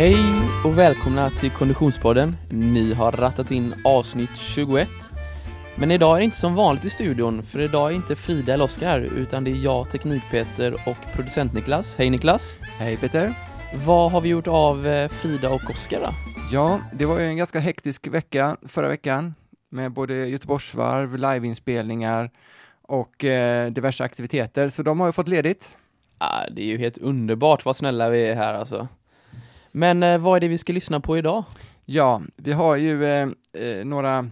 Hej och välkomna till Konditionspodden. Ni har rattat in avsnitt 21. Men idag är det inte som vanligt i studion, för idag är inte Frida eller Oskar, utan det är jag, Teknik-Peter och producent Niklas. Hej Niklas! Hej Peter! Vad har vi gjort av eh, Frida och Oskar då? Ja, det var ju en ganska hektisk vecka förra veckan med både Göteborgsvarv, liveinspelningar och eh, diverse aktiviteter, så de har ju fått ledigt. Ah, det är ju helt underbart vad snälla vi är här alltså. Men eh, vad är det vi ska lyssna på idag? Ja, vi har ju eh, eh, några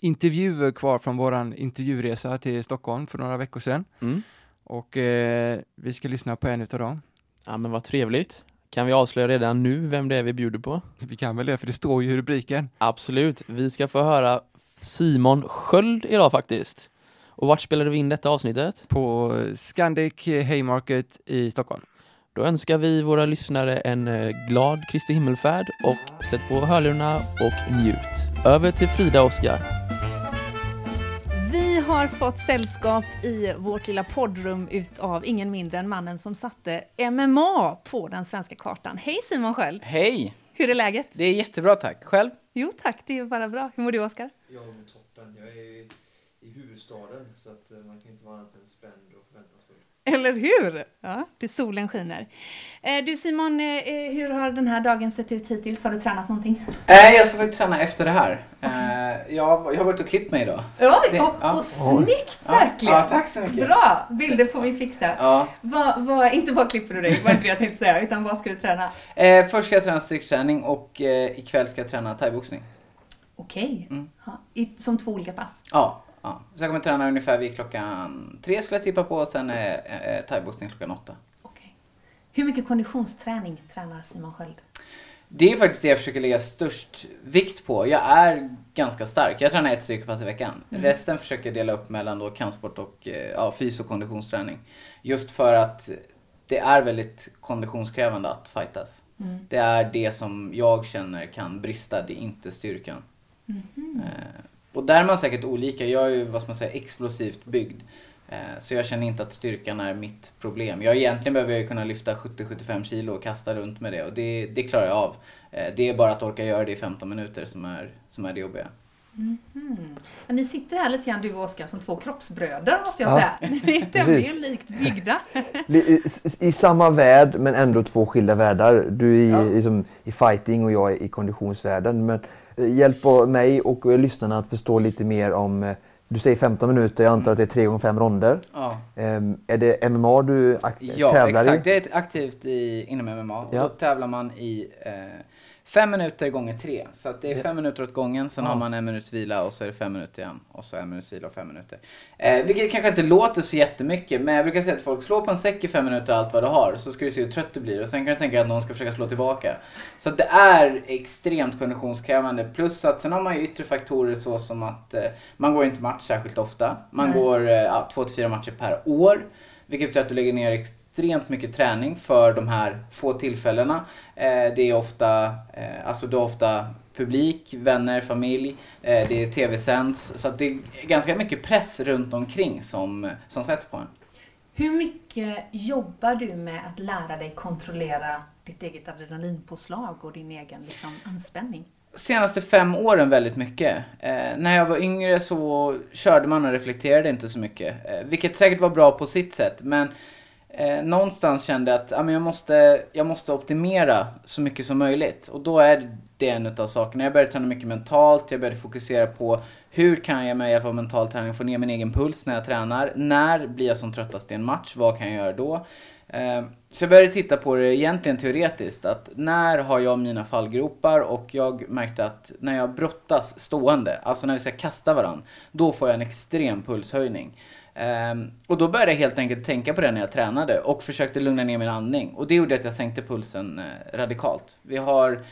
intervjuer kvar från våran intervjuresa till Stockholm för några veckor sedan. Mm. Och eh, vi ska lyssna på en utav dem. Ja men vad trevligt. Kan vi avslöja redan nu vem det är vi bjuder på? Vi kan väl det, för det står ju i rubriken. Absolut. Vi ska få höra Simon Sköld idag faktiskt. Och vart spelade vi in detta avsnittet? På Scandic Haymarket i Stockholm. Då önskar vi våra lyssnare en eh, glad Kristi himmelfärd och sätt på hörlurarna och njut. Över till Frida och Oskar. Vi har fått sällskap i vårt lilla poddrum utav ingen mindre än mannen som satte MMA på den svenska kartan. Hej Simon Sköld! Hej! Hur är läget? Det är jättebra tack. Själv? Jo tack, det är bara bra. Hur mår du Oskar? Jag mår toppen. Jag är i, i huvudstaden så att eh, man kan inte vara annat än spänd. Eller hur? Ja, det solen skiner. Eh, Du Simon, eh, eh, hur har den här dagen sett ut hittills? Har du tränat någonting? Jag ska faktiskt träna efter det här. Eh, jag, jag har varit och klippt mig idag. Ja, Det- och, ja. och snyggt Ja, verkligen! ja, tack så mycket. Bra! Bilder får vi fixa. Ja. Vad, vad, inte vad klipper du dig, var inte det jag tänkte säga, utan vad ska du träna? Eh, först ska jag träna styrketräning och eh, ikväll ska jag träna thaiboxning. Okej, Mm. ja, i, som två olika pass. Ja, ja. Så jag kommer träna ungefär vid klockan tre skulle jag tippa på och sen är eh, thaiboxning klockan åtta. Okej. Hur mycket konditionsträning tränar Simon Sköld? Det är faktiskt det jag försöker lägga störst vikt på. Jag är ganska stark. Jag tränar ett styrkepass i veckan. Mm. Resten försöker jag dela upp mellan då kampsport och eh, ja, fys och konditionsträning. Just för att det är väldigt konditionskrävande att fightas. Mm. Det är det som jag känner kan brista, det är inte styrkan. Mhm. Eh, och där är man säkert olika. Jag är ju, vad ska man säga, explosivt byggd. Eh, så jag känner inte att styrkan är mitt problem. Jag egentligen behöver jag ju kunna lyfta 70-75 kilo och kasta runt med det och det, det klarar jag av. Eh, det är bara att orka göra det i 15 minuter som är, som är det jobbiga. Mhm. Men ni sitter här lite grann du och Oskar som två kroppsbröder måste jag Ja. säga. Ni är tämligen likt byggda. I, i, samma värld men ändå två skilda världar. Du är i, liksom, i fighting och jag är i konditionsvärlden. Men eh, hjälp mig och lyssnarna att förstå lite mer om eh, du säger 15 minuter, jag antar att det är 3 gånger 5 ronder. Ja, Ehm, är det MMA du ja tävlar exakt. i? Jag är aktivt i, inom MMA. Ja. Då tävlar man i eh, fem minuter gånger tre. Så att det är fem minuter åt gången, sen Ja. har man en minuts vila och så är det fem minuter igen. Och så en minuts vila och fem minuter. Eh, vilket kanske inte låter så jättemycket, men jag brukar säga till folk, slå på en säck i fem minuter allt vad du har, så ska du se hur trött du blir. Och sen kan du tänka att någon ska försöka slå tillbaka. Så att det är extremt konditionskrävande. Plus att sen har man ju yttre faktorer så som att eh, man går inte match särskilt ofta. Man Nej. går eh, två till fyra matcher per år. Vilket betyder att du lägger ner extremt mycket träning för de här få tillfällena. Eh, det är ofta, eh, alltså du har ofta publik, vänner, familj, eh, det är tv-sänds. Så det är ganska mycket press runt omkring som, som sätts på en. Hur mycket jobbar du med att lära dig kontrollera ditt eget adrenalinpåslag och din egen liksom, anspänning? Senaste fem åren väldigt mycket. Eh, när jag var yngre så körde man och reflekterade inte så mycket. Eh, vilket säkert var bra på sitt sätt. Men eh, någonstans kände jag att ja, men jag, måste, jag måste optimera så mycket som möjligt. Och då är det en av sakerna. Jag började träna mycket mentalt. Jag började fokusera på hur kan jag med hjälp av mental träning få ner min egen puls när jag tränar? När blir jag som tröttast i en match? Vad kan jag göra då? Eh, Så jag började titta på det egentligen teoretiskt. Att när har jag mina fallgropar? Och jag märkte att när jag brottas stående, alltså när vi ska kasta varandra, då får jag en extrem pulshöjning. Um, och då började jag helt enkelt tänka på det när jag tränade och försökte lugna ner min andning. Och det gjorde att jag sänkte pulsen eh, radikalt. Vi har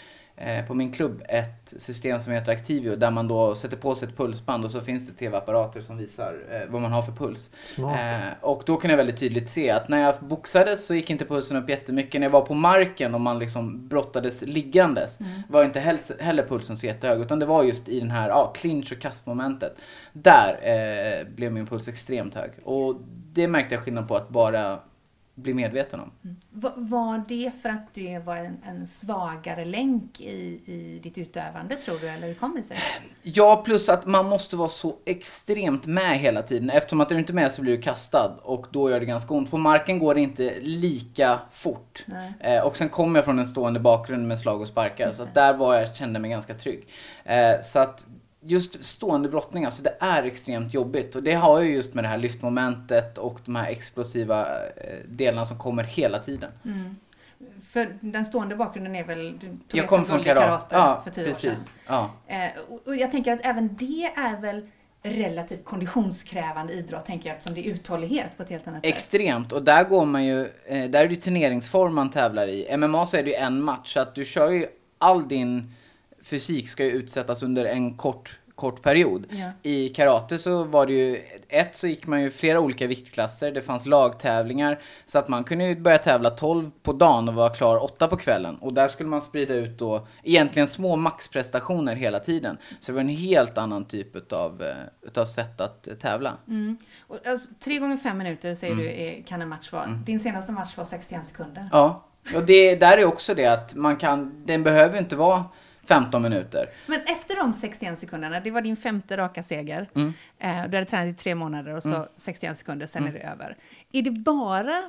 på min klubb ett system som heter Activio där man då sätter på sig ett pulsband och så finns det tv-apparater som visar eh, vad man har för puls. Smart. Eh, och då kan jag väldigt tydligt se att när jag boxades så gick inte pulsen upp jättemycket. När jag var på marken och man liksom brottades liggandes var inte heller pulsen så jättehög. Utan det var just i den här ja, clinch och kastmomentet. Där eh, blev min puls extremt hög. Och det märkte jag skillnad på att bara bli medveten om. Va- Var det för att det var en, en svagare länk i, i ditt utövande tror du, eller hur kommer det sig? Ja, plus att man måste vara så extremt med hela tiden. Eftersom att är du inte med så blir du kastad och då gör det ganska ont. På marken går det inte lika fort. Eh, och sen kommer jag från en stående bakgrund med slag och sparkar. Så där var jag, kände mig ganska trygg. Eh, så att just stående brottning, alltså det är extremt jobbigt. Och det har ju just med det här lyftmomentet och de här explosiva eh, delarna som kommer hela tiden. Mm. För den stående bakgrunden är väl, du tog Jag kom från i karate. Ja, för tio år sedan. precis. Ja. Eh, och, och jag tänker att även det är väl relativt konditionskrävande idrott, tänker jag, eftersom det är uthållighet på ett helt annat sätt. Extremt, och där går man ju, eh, där är det ju turneringsform man tävlar i. MMA så är det ju en match, så att du kör ju, all din fysik ska ju utsättas under en kort, kort period. Ja. I karate så var det ju, ett så gick man ju flera olika viktklasser, det fanns lagtävlingar, så att man kunde ju börja tävla 12 på dagen och vara klar 8 på kvällen. Och där skulle man sprida ut då, egentligen små maxprestationer hela tiden. Så det var en helt annan typ utav, eh, utav sätt att eh, tävla. Mm. Och, alltså, tre gånger fem minuter säger Mm. du är, kan en match vara. Din senaste match var 61 sekunder. Ja, och det, där är också det att man kan, den behöver inte vara 15 minuter. Men efter de 61 sekunderna, det var din femte raka seger. Mm. Eh, du hade tränat i tre månader och så 61 sekunder, sen Mm. är det över. Är det bara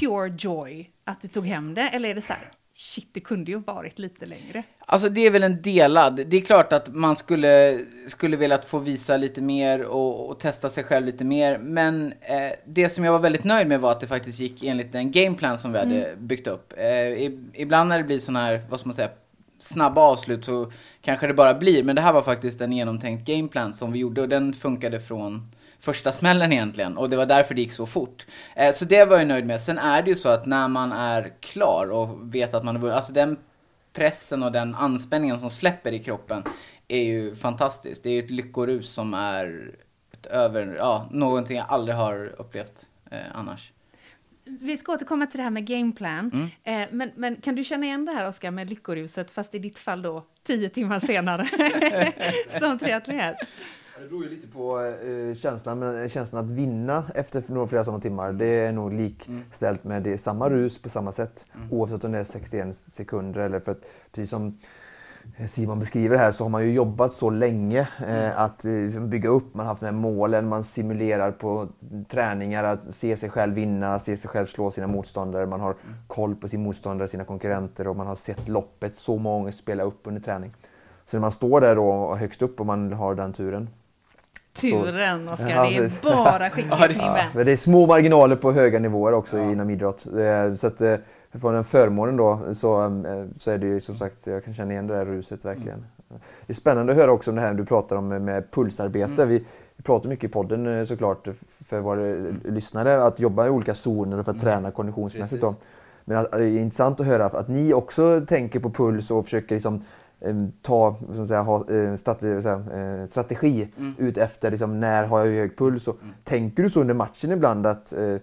pure joy att du tog hem det, eller är det så här, shit, det kunde ju varit lite längre? Alltså det är väl en delad. Det är klart att man skulle, skulle velat få visa lite mer och, och testa sig själv lite mer. Men eh, det som jag var väldigt nöjd med var att det faktiskt gick enligt den gameplan som vi hade byggt upp. Eh, ibland när det blir sådana här, vad ska man säga, snabba avslut så kanske det bara blir. Men det här var faktiskt en genomtänkt gameplan som vi gjorde och den funkade från första smällen egentligen. Och det var därför det gick så fort. Eh, så det var jag nöjd med. Sen är det ju så att när man är klar och vet att man har vunnit, alltså den pressen och den anspänningen som släpper i kroppen är ju fantastiskt. Det är ju ett lyckorus som är över, ja, någonting jag aldrig har upplevt eh, annars. Vi ska återkomma till det här med gameplan. Mm. Eh, men, men kan du känna igen det här, Oskar, med lyckoruset, fast i ditt fall då tio timmar senare som triatlet? Det beror ju lite på eh, känslan, men känslan att vinna efter några flera sådana timmar, det är nog likställt med det, samma rus på samma sätt. Oavsett om det är 61 sekunder eller för att precis som Simon beskriver här så har man ju jobbat så länge eh, att eh, bygga upp, man har haft de här målen, man simulerar på träningar att se sig själv vinna, se sig själv slå sina motståndare, man har koll på sin motståndare, sina konkurrenter och man har sett loppet så många spela upp under träning. Så när man står där då högst upp och man har den turen, Turen, Oskar, Ja, det är bara skickligt, min vän. men det är små marginaler på höga nivåer också inom idrott. Eh, Så att eh, från den förmånen då så, eh, så är det ju som sagt, jag kan känna igen det där ruset verkligen. Det är spännande att höra också om det här du pratar om med- pulsarbete. Vi, vi pratar mycket i podden eh, såklart för våra lyssnare att jobba i olika zoner och för att träna konditionsmässigt. Då. Men att, det är intressant att höra att ni också tänker på puls och försöker liksom, eh, ta man säga, ha, eh, strate, eh, strategi ut efter liksom, när har jag hög puls. Och, Tänker du så under matchen ibland att eh,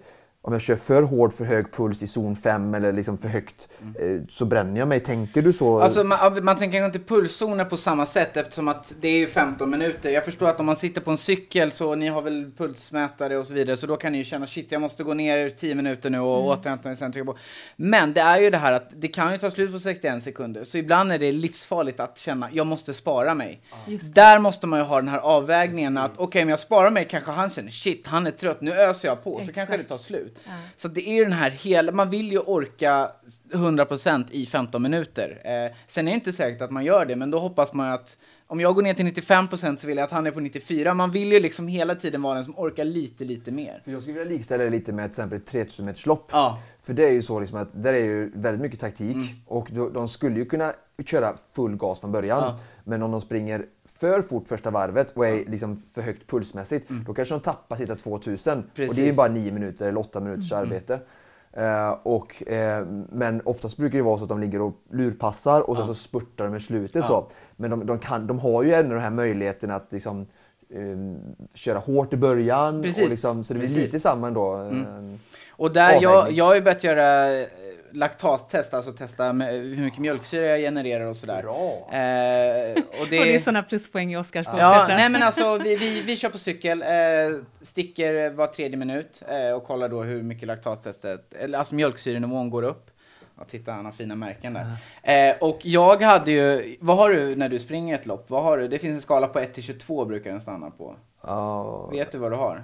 om jag kör för hård för hög puls i zon 5 eller liksom för högt eh, så bränner jag mig. Tänker du så? Alltså man, man tänker inte pulszoner på samma sätt eftersom att det är ju 15 minuter. Jag förstår att om man sitter på en cykel så ni har väl pulsmätare och så vidare så då kan ni ju känna shit jag måste gå ner 10 minuter nu och återhämta mig sen trycka på. Men det är ju det här att det kan ju ta slut på 61 sekunder så ibland är det livsfarligt att känna jag måste spara mig. Just Där måste man ju ha den här avvägningen att okej om jag sparar mig kanske han känner shit han är trött nu öser jag på så Exakt. kanske det tar slut. Ja. Så det är ju den här hela, man vill ju orka 100% i 15 minuter. Eh, sen är det inte säkert att man gör det, men då hoppas man att om jag går ner till 95% så vill jag att han är på 94. Man vill ju liksom hela tiden vara den som orkar lite, lite mer. För jag skulle vilja likställa det lite med till exempel ett 3000 meters lopp. Ja. För det är ju så liksom att där är ju väldigt mycket taktik Mm. och de, de skulle ju kunna köra full gas från början. Ja. Men om de springer för fort första varvet och är liksom för högt pulsmässigt, Mm. då kanske de tappar sitta 2000. Och Precis. det är bara 9 minuter eller 8 minuters Mm. arbete. Eh, och, eh, men oftast brukar det vara så att de ligger och lurpassar och sen Ja. så spurtar de i slutet. Ja. Så. Men de, de, kan, de har ju ändå den här möjligheten att liksom, eh, köra hårt i början. Precis. Och liksom, så det blir Precis. lite samma ändå. Mm. Eh, Och där, jag, jag har ju börjat göra, laktastest, alltså testa med, hur mycket mjölksyra jag genererar och sådär. Bra! Eh, och Och det är det, sådana pluspoäng i Oscars bok ja, nej men alltså vi, vi, vi kör på cykel, eh, sticker var tredje minut eh, och kollar då hur mycket laktastestet, eller alltså mjölksyrenivån går upp. Ja, titta, han har fina märken där. Eh, och jag hade ju, vad har du när du springer ett lopp? Vad har du? Det finns en skala på 1 till 22 brukar den stanna på. Ja. Vet du vad du har?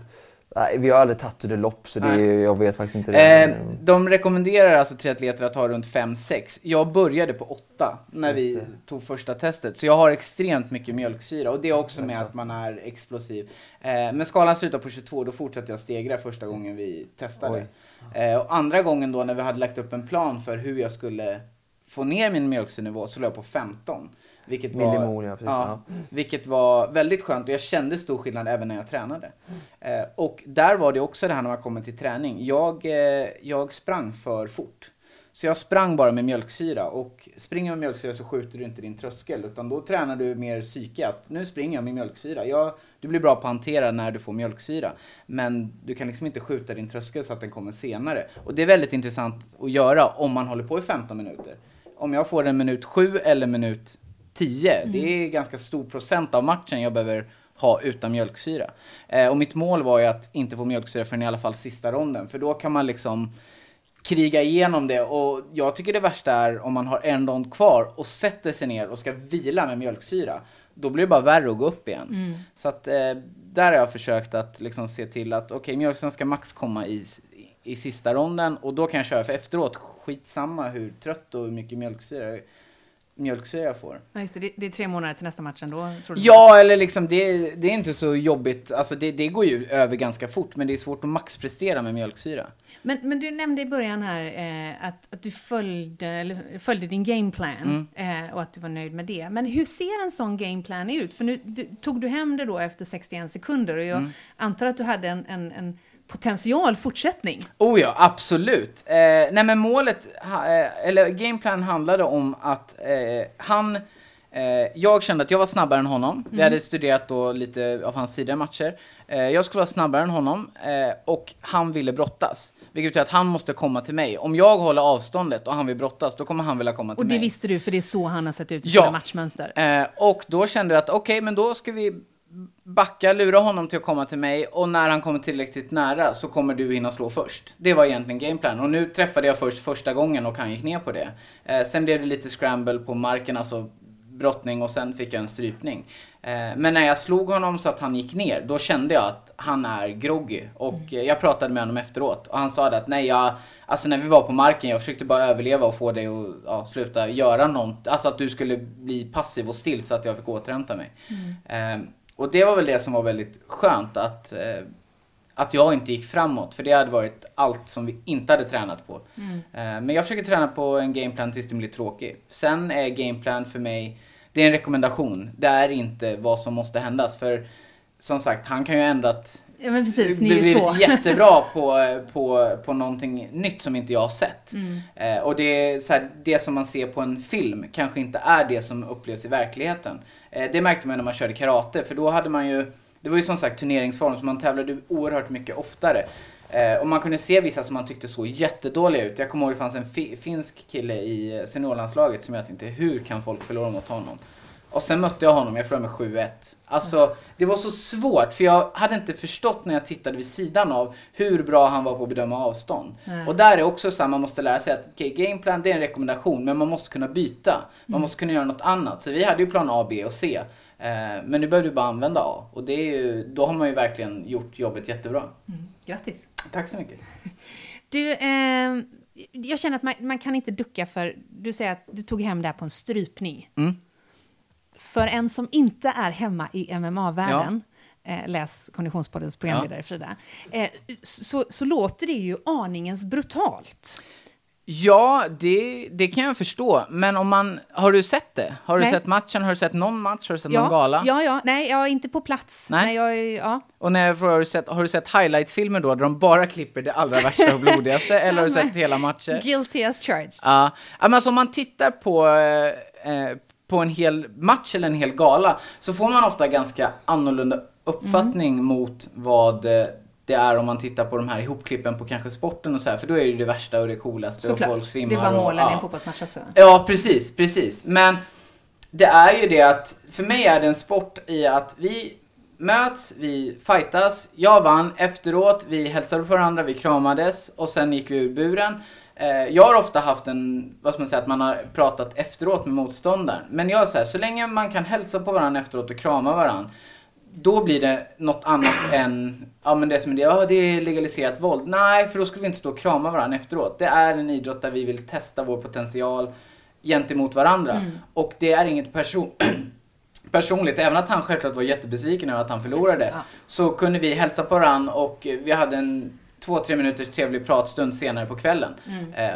Nej, vi har aldrig tagit under lopp så det, Nej. jag vet faktiskt inte det. Eh, de rekommenderar alltså triatleter att ha runt 5-6. Jag började på 8 när vi tog första testet. Så jag har extremt mycket mjölksyra och det är också med att man är explosiv. Eh, men skalan slutar på 22, då fortsatte jag stegra första gången vi testade. Eh, och andra gången då när vi hade lagt upp en plan för hur jag skulle få ner min mjölksyrenivå så låg jag på 15. Vilket var, Millimol, ja, precis. ja, Ja. vilket var väldigt skönt och jag kände stor skillnad även när jag tränade. Eh, och där var det också det här när man kommer till träning. Jag, eh, jag sprang för fort. Så jag sprang bara med mjölksyra och springer med mjölksyra så skjuter du inte din tröskel utan då tränar du mer psyke att nu springer jag med mjölksyra. Jag, du blir bra på att hantera när du får mjölksyra men du kan liksom inte skjuta din tröskel så att den kommer senare. Och det är väldigt intressant att göra om man håller på i 15 minuter. Om jag får en minut 7 eller minut 10, det är ganska stor procent av matchen jag behöver ha utan mjölksyra. Eh, och mitt mål var ju att inte få mjölksyra förrän i alla fall sista ronden, för då kan man liksom kriga igenom det och jag tycker det värsta är om man har en rond kvar och sätter sig ner och ska vila med mjölksyra. Då blir det bara värre att gå upp igen. Så att eh, där har jag försökt att liksom se till att okej, mjölksyran ska max komma i, i sista ronden och då kan jag köra för efteråt, skitsamma hur trött och hur mycket mjölksyra, mjölksyra jag får. Ja, just det, det, det är tre månader till nästa match ändå. Ja, eller liksom det, det är inte så jobbigt. Alltså det, det går ju över ganska fort, men det är svårt att maxprestera med mjölksyra. Men, men du nämnde i början här eh, att, att du följde, följde din gameplan Mm. eh, och att du var nöjd med det. Men hur ser en sån gameplan ut? För nu du, tog du hem det då efter 61 sekunder och jag Mm. antar att du hade en, en, en potential fortsättning. Oh ja, absolut. Eh, nej men målet, eh, eller gameplan handlade om att eh, han, eh, jag kände att jag var snabbare än honom. Vi hade studerat då lite av hans tidigare matcher. Eh, jag skulle vara snabbare än honom och han ville brottas. Vilket betyder att han måste komma till mig. Om jag håller avståndet och han vill brottas, då kommer han vilja komma till Och det mig. visste du, för det är så han har sett ut i Ja. sina matchmönster. Och då kände jag att okej, men då ska vi backa, lura honom till att komma till mig och när han kommer tillräckligt nära så kommer du hinna slå först. Det var egentligen gameplan och nu träffade jag först första gången och han gick ner på det. Eh, sen blev det lite scramble på marken, alltså brottning och sen fick jag en strypning. Eh, men när jag slog honom så att han gick ner, då kände jag att han är groggy. Och eh, jag pratade med honom efteråt och han sa att nej, jag, alltså när vi var på marken, jag försökte bara överleva och få dig att ja, sluta göra något. Alltså att du skulle bli passiv och still så att jag fick återhämta mig. Eh, och det var väl det som var väldigt skönt att, eh, att jag inte gick framåt. För det hade varit allt som vi inte hade tränat på. Eh, men jag försöker träna på en gameplan tills den blir tråkig. Sen är gameplan för mig, det är en rekommendation. Det är inte vad som måste händas. För som sagt, han kan ju ha ändrat Ja, men precis, ni är ju två. jättebra på, på, på någonting nytt som inte jag har sett. Mm. Eh, och det, så här, det som man ser på en film kanske inte är det som upplevs i verkligheten. Eh, det märkte man när man körde karate, för då hade man ju, det var ju som sagt turneringsform, så man tävlade oerhört mycket oftare. Eh, och man kunde se vissa som man tyckte såg jättedåliga ut. Jag kommer ihåg det fanns en fi- finsk kille i seniorlandslaget som jag tänkte, hur kan folk förlora mot honom? Och sen mötte jag honom, jag förlorade med 7-1. Alltså, det var så svårt för jag hade inte förstått när jag tittade vid sidan av hur bra han var på att bedöma avstånd. Nej. Och där är också så här, man måste lära sig att okay, gameplan det är en rekommendation men man måste kunna byta. Man måste kunna göra något annat. Så vi hade ju plan A, B och C. Eh, men nu behöver du bara använda A. Och det är ju, då har man ju verkligen gjort jobbet jättebra. Grattis. Tack så mycket. Du, eh, jag känner att man, man kan inte ducka för, du säger att du tog hem det här på en strypning. Mm. För en som inte är hemma i MMA-världen, eh, läs Konditionspoddens programledare Frida, eh, så, så låter det ju aningens brutalt. Ja, det, det kan jag förstå. Men om man, har du sett det? Har du Nej. sett matchen? Har du sett någon match? Har du sett ja, någon gala? Ja, ja, nej, jag är inte på plats. Nej. Nej. jag är, ja. Och när jag frågar, har du sett, har du sett highlight-filmer då, där de bara klipper det allra värsta och blodigaste? eller har du Ja, sett hela matcher? Guilty as charged. Ja, ja, men alltså om man tittar på, eh, eh, på en hel match eller en hel gala så får man ofta ganska annorlunda uppfattning mot vad eh, det är om man tittar på de här ihopklippen på kanske sporten och så här, för då är det det värsta och det coolaste Såklart. och folk svimmar. Det var och, målen i ja. en fotbollsmatch också. Ja, precis, precis. Men det är ju det att, för mig är det en sport i att vi möts, vi fightas, jag vann efteråt, vi hälsade på varandra, vi kramades och sen gick vi ur buren. Eh, Jag har ofta haft en, vad ska man säga, att man har pratat efteråt med motståndaren. Men jag är så här, så länge man kan hälsa på varandra efteråt och krama varandra, då blir det något annat än, ja men det som är det, ja det är legaliserat våld. Nej, för då skulle vi inte stå och krama varandra efteråt. Det är en idrott där vi vill testa vår potential gentemot varandra. Och det är inget person personligt, även att han självklart var jättebesviken över att han förlorade, Ja. så kunde vi hälsa på varandra och vi hade en två, tre minuters trevlig pratstund senare på kvällen. Eh,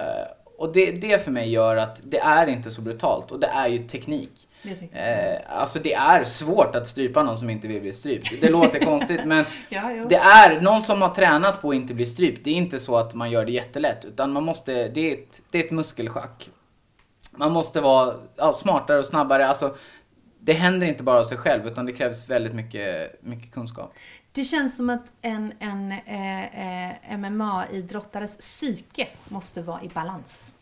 och det, det för mig gör att det är inte så brutalt och det är ju teknik. Eh, alltså det är svårt att strypa någon som inte vill bli strypt. Det låter konstigt men Ja, det är någon som har tränat på att inte bli strypt. Det är inte så att man gör det jättelätt utan man måste, det är ett, det är ett muskelschack. Man måste vara ja, smartare och snabbare. Alltså, det händer inte bara av sig själv utan det krävs väldigt mycket, mycket kunskap. Det känns som att en, en eh, eh, MMA-idrottares psyke måste vara i balans.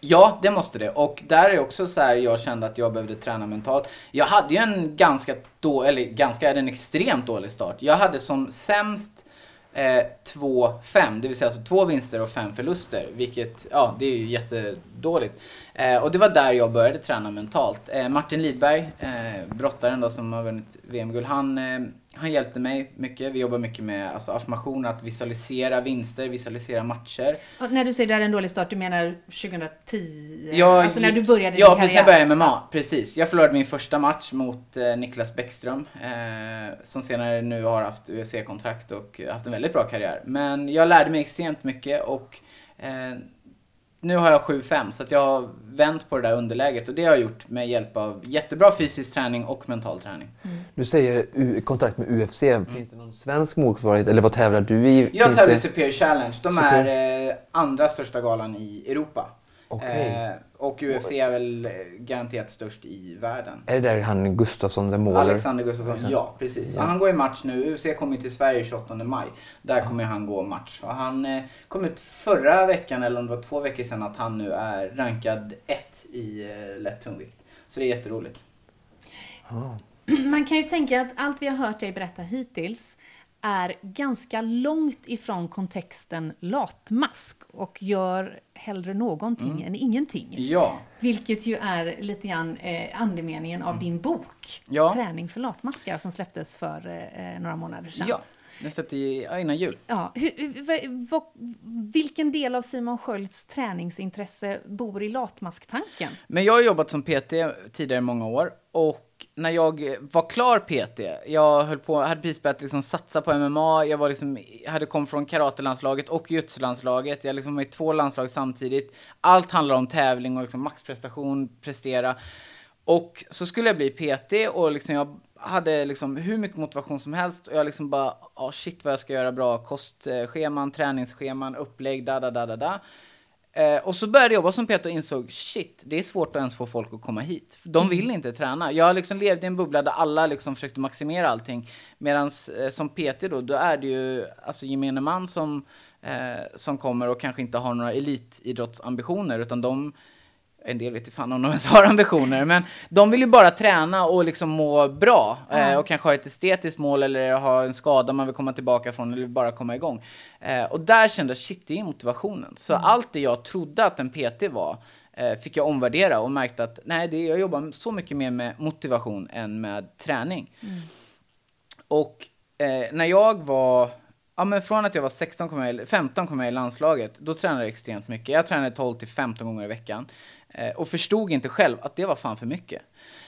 Ja, det måste det. Och där är också så här, jag kände att jag behövde träna mentalt. Jag hade ju en ganska dålig, eller ganska, en extremt dålig start. Jag hade som sämst eh, 2-5, det vill säga alltså två vinster och fem förluster. Vilket, ja, det är ju jättedåligt. Eh, och det var där jag började träna mentalt. Eh, Martin Lidberg, eh, brottaren då som har vunnit VM-guld, han, eh, han hjälpte mig mycket. Vi jobbar mycket med alltså, affirmationer, att visualisera vinster, visualisera matcher. Och när du säger att du hade en dålig start, du menar 2010? Jag alltså när du började Ja, din precis när jag började MMA. Precis. Jag förlorade min första match mot eh, Niklas Bäckström. Eh, som senare nu har haft UFC-kontrakt och haft en väldigt bra karriär. Men jag lärde mig extremt mycket och nu har jag 7-5 så att jag har vänt på det där underläget och det har jag gjort med hjälp av jättebra fysisk träning och mental träning. Du säger U- kontrakt med UFC. Finns det någon svensk motsvarighet eller vad tävlar du i? Jag Finns tävlar i det- Superior Challenge. De Super. är eh, andra största galan i Europa. Okej. Eh, och UFC är väl eh, garanterat störst i världen. Är det där han Gustafsson, the måler? Alexander Gustafsson, ja precis. Ja. Han går i match nu. UFC kommer till Sverige 28 maj. Där kommer han gå match. Och han eh, kom ut förra veckan, eller om det var två veckor sedan, att han nu är rankad ett i eh, lätt tungvikt. Så det är jätteroligt. Man kan ju tänka att allt vi har hört dig berätta hittills är ganska långt ifrån kontexten latmask och gör hellre någonting Mm. än ingenting. Ja. Vilket ju är lite grann eh, andemeningen av din bok Ja. Träning för latmaskar som släpptes för eh, några månader sedan. Ja. Den släppte innan jul. Ja, hur, hur- vad, vilken del av Simon Skölds träningsintresse bor i latmasktanken? Men jag har jobbat som PT tidigare i många år och när jag var klar PT, jag höll på, hade precis börjat liksom satsa på MMA, jag var liksom, hade kommit från karatelandslaget och jujutsu-landslaget, jag liksom var i två landslag samtidigt. Allt handlar om tävling och liksom maxprestation, prestera. Och så skulle jag bli PT och liksom jag hade liksom hur mycket motivation som helst och jag liksom bara, oh shit vad jag ska göra bra kostscheman, träningsscheman, upplägg, da da da da da. Eh, och så började jag jobba som PT och insåg shit, det är svårt att ens få folk att komma hit. De vill inte träna. Jag liksom levde i en bubbla där alla liksom försökte maximera allting. Medan eh, som PT då, då är det ju alltså gemene man som, eh, som kommer och kanske inte har några elitidrottsambitioner utan de en del vet fan om de ens har ambitioner, men de vill ju bara träna och liksom må bra. Eh, och kanske ha ett estetiskt mål eller ha en skada man vill komma tillbaka från eller bara komma igång. Eh, och där kände jag, shit, det är motivationen. Så allt det jag trodde att en PT var, eh, fick jag omvärdera och märkte att nej, det, jag jobbar så mycket mer med motivation än med träning. Och eh, när jag var, ja men från att jag var 16 kom jag, 15 kom jag i landslaget, då tränade jag extremt mycket. Jag tränade 12 till 15 gånger i veckan. Eh, och förstod inte själv att det var fan för mycket.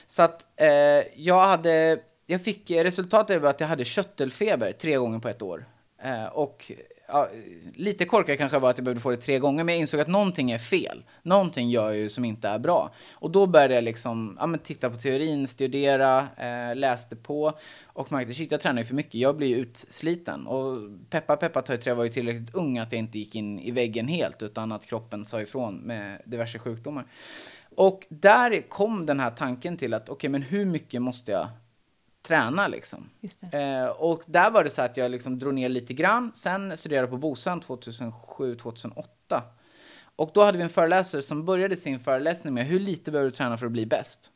Så att eh, jag hade, jag fick, resultatet var att jag hade köttelfeber tre gånger på ett år. Eh, och ja, lite korkad kanske jag var att jag behövde få det tre gånger, men jag insåg att någonting är fel. Någonting gör jag ju som inte är bra. Och då började jag liksom, ja, men titta på teorin, studera, eh, läste på och märkte shit, jag tränar ju för mycket, jag blir ju utsliten. Och peppa peppa ta i trä var ju tillräckligt ung att jag inte gick in i väggen helt, utan att kroppen sa ifrån med diverse sjukdomar. Och där kom den här tanken till att, okej, men hur mycket måste jag träna liksom. Eh, och där var det så att jag liksom drog ner lite grann. Sen studerade jag på Bosön 2007-2008. Och då hade vi en föreläsare som började sin föreläsning med hur lite behöver du träna för att bli bäst?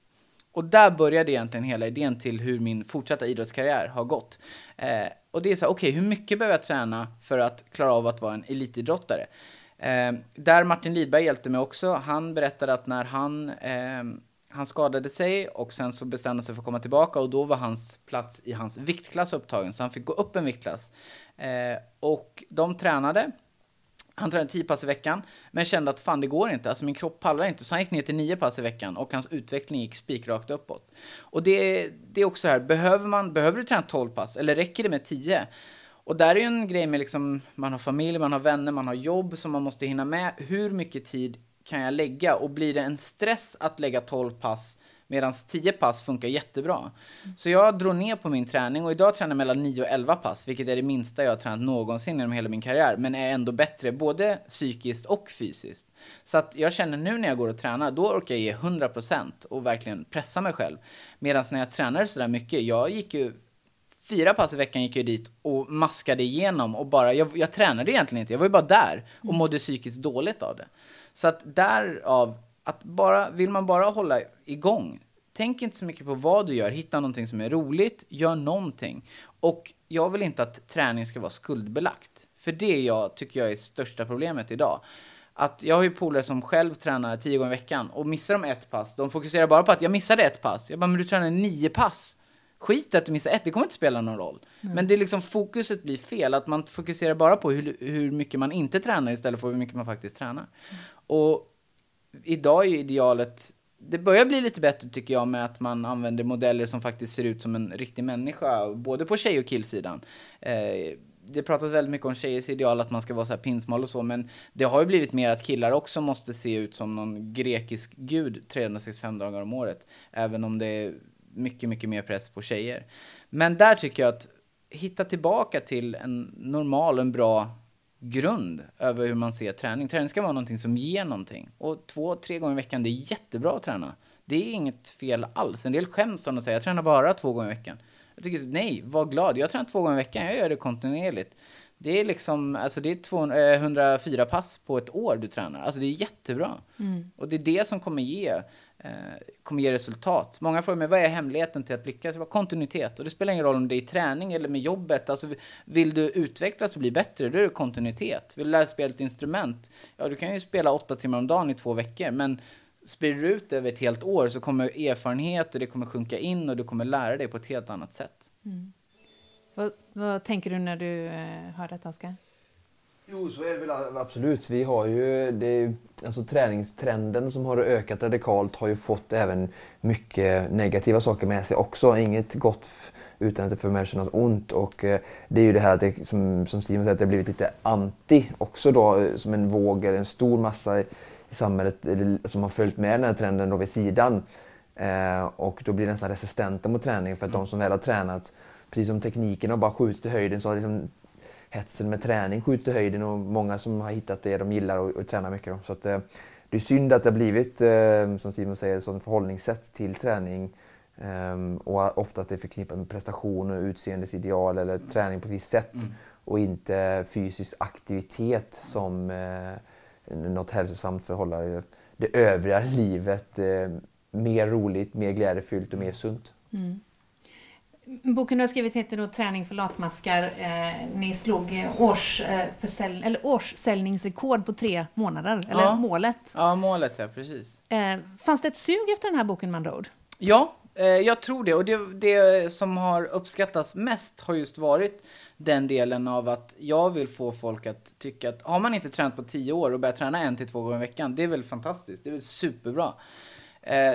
Och där började egentligen hela idén till hur min fortsatta idrottskarriär har gått. Eh, och det är så här, okej, hur mycket behöver jag träna för att klara av att vara en elitidrottare? Eh, där Martin Lidberg hjälpte mig också. Han berättade att när han, eh, han skadade sig och sen så bestämde han sig för att komma tillbaka och då var hans plats i hans viktklass upptagen, så han fick gå upp en viktklass. Eh, och de tränade han tränade 10 pass i veckan, men kände att fan det går inte, alltså min kropp pallar inte. Så han gick ner till 9 pass i veckan och hans utveckling gick spikrakt uppåt. Och det, det är också här, behöver, man, behöver du träna 12 pass eller räcker det med 10? Och där är ju en grej med liksom, man har familj, man har vänner, man har jobb som man måste hinna med. Hur mycket tid kan jag lägga? Och blir det en stress att lägga 12 pass Medan 10 pass funkar jättebra. Så jag drog ner på min träning och idag tränar jag mellan 9 och 11 pass, vilket är det minsta jag har tränat någonsin genom hela min karriär, men är ändå bättre både psykiskt och fysiskt. Så att jag känner nu när jag går och tränar, då orkar jag ge 100% och verkligen pressa mig själv. Medan när jag tränar sådär mycket, jag gick ju fyra pass i veckan gick jag dit och maskade igenom och bara, jag, jag tränade egentligen inte, jag var ju bara där och mådde psykiskt dåligt av det. Så att därav att bara, vill man bara hålla igång, tänk inte så mycket på vad du gör, hitta någonting som är roligt, gör någonting. Och jag vill inte att träning ska vara skuldbelagt. För det jag, tycker jag är största problemet idag. Att jag har ju polare som själv tränar tio gånger i veckan och missar de ett pass, de fokuserar bara på att jag missade ett pass. Jag bara, men du tränar nio pass. Skit att du missar ett, det kommer inte spela någon roll. Mm. Men det är liksom fokuset blir fel, att man fokuserar bara på hur, hur mycket man inte tränar istället för hur mycket man faktiskt tränar. Mm. Och idag är ju idealet, det börjar bli lite bättre tycker jag med att man använder modeller som faktiskt ser ut som en riktig människa, både på tjej och killsidan. Eh, det pratas väldigt mycket om tjejers ideal, att man ska vara så här pinsmal och så, men det har ju blivit mer att killar också måste se ut som någon grekisk gud 365 dagar om året. Även om det mycket, mycket mer press på tjejer. Men där tycker jag att hitta tillbaka till en normal, en bra grund över hur man ser träning. Träning ska vara någonting som ger någonting. Och två, tre gånger i veckan, det är jättebra att träna. Det är inget fel alls. En del skäms om att säga jag tränar bara två gånger i veckan. Jag tycker nej, var glad. Jag tränar två gånger i veckan, jag gör det kontinuerligt. Det är liksom, alltså det är 200, 104 eh, pass på ett år du tränar. Alltså det är jättebra. Mm. Och det är det som kommer ge Eh, kommer ge resultat. Många frågar mig, vad är hemligheten till att lyckas? Vad kontinuitet. Och det spelar ingen roll om det är i träning eller med jobbet. Alltså, vill du utvecklas och bli bättre, då är det kontinuitet. Vill du lära dig spela ett instrument? Ja, du kan ju spela åtta timmar om dagen i två veckor, men sprider du ut det över ett helt år så kommer erfarenhet och det kommer sjunka in och du kommer lära dig på ett helt annat sätt. Mm. Vad, vad, tänker du när du eh, hör detta, Oskar? Jo, så är det väl absolut. Vi har ju det, alltså träningstrenden som har ökat radikalt har ju fått även mycket negativa saker med sig också. Inget gott utan att det för sig något ont. Och eh, det är ju det här att det, som, som Steven säger, att det har blivit lite anti också då, eh, som en våg eller en stor massa i, i samhället som har följt med den här trenden då vid sidan. Eh, och då blir det nästan resistenta mot träning för att mm. de som väl har tränat, precis som tekniken har bara skjutit i höjden så har liksom hetsen med träning skjuter höjden och många som har hittat det de gillar och, och tränar mycket. Då. Så att, eh, det är synd att det har blivit, eh, som Simon säger, ett sånt förhållningssätt till träning eh, och ofta att det är förknippat med prestation och utseendesideal eller träning på ett visst sätt mm. och inte fysisk aktivitet som eh, något hälsosamt för att hålla det övriga livet eh, mer roligt, mer glädjefyllt och mer sunt. Mm. Boken du har skrivit heter då Träning för latmaskar. Eh, ni slog års, eh, försälj, eller årssäljningsrekord på tre månader, eller ja. målet. Ja, målet, ja precis. Eh, fanns det ett sug efter den här boken med andra ord? Ja, eh, jag tror det. Och det, det som har uppskattats mest har just varit den delen av att jag vill få folk att tycka att har man inte tränat på tio år och börjat träna en till två gånger i veckan, det är väl fantastiskt. Det är väl superbra. Eh,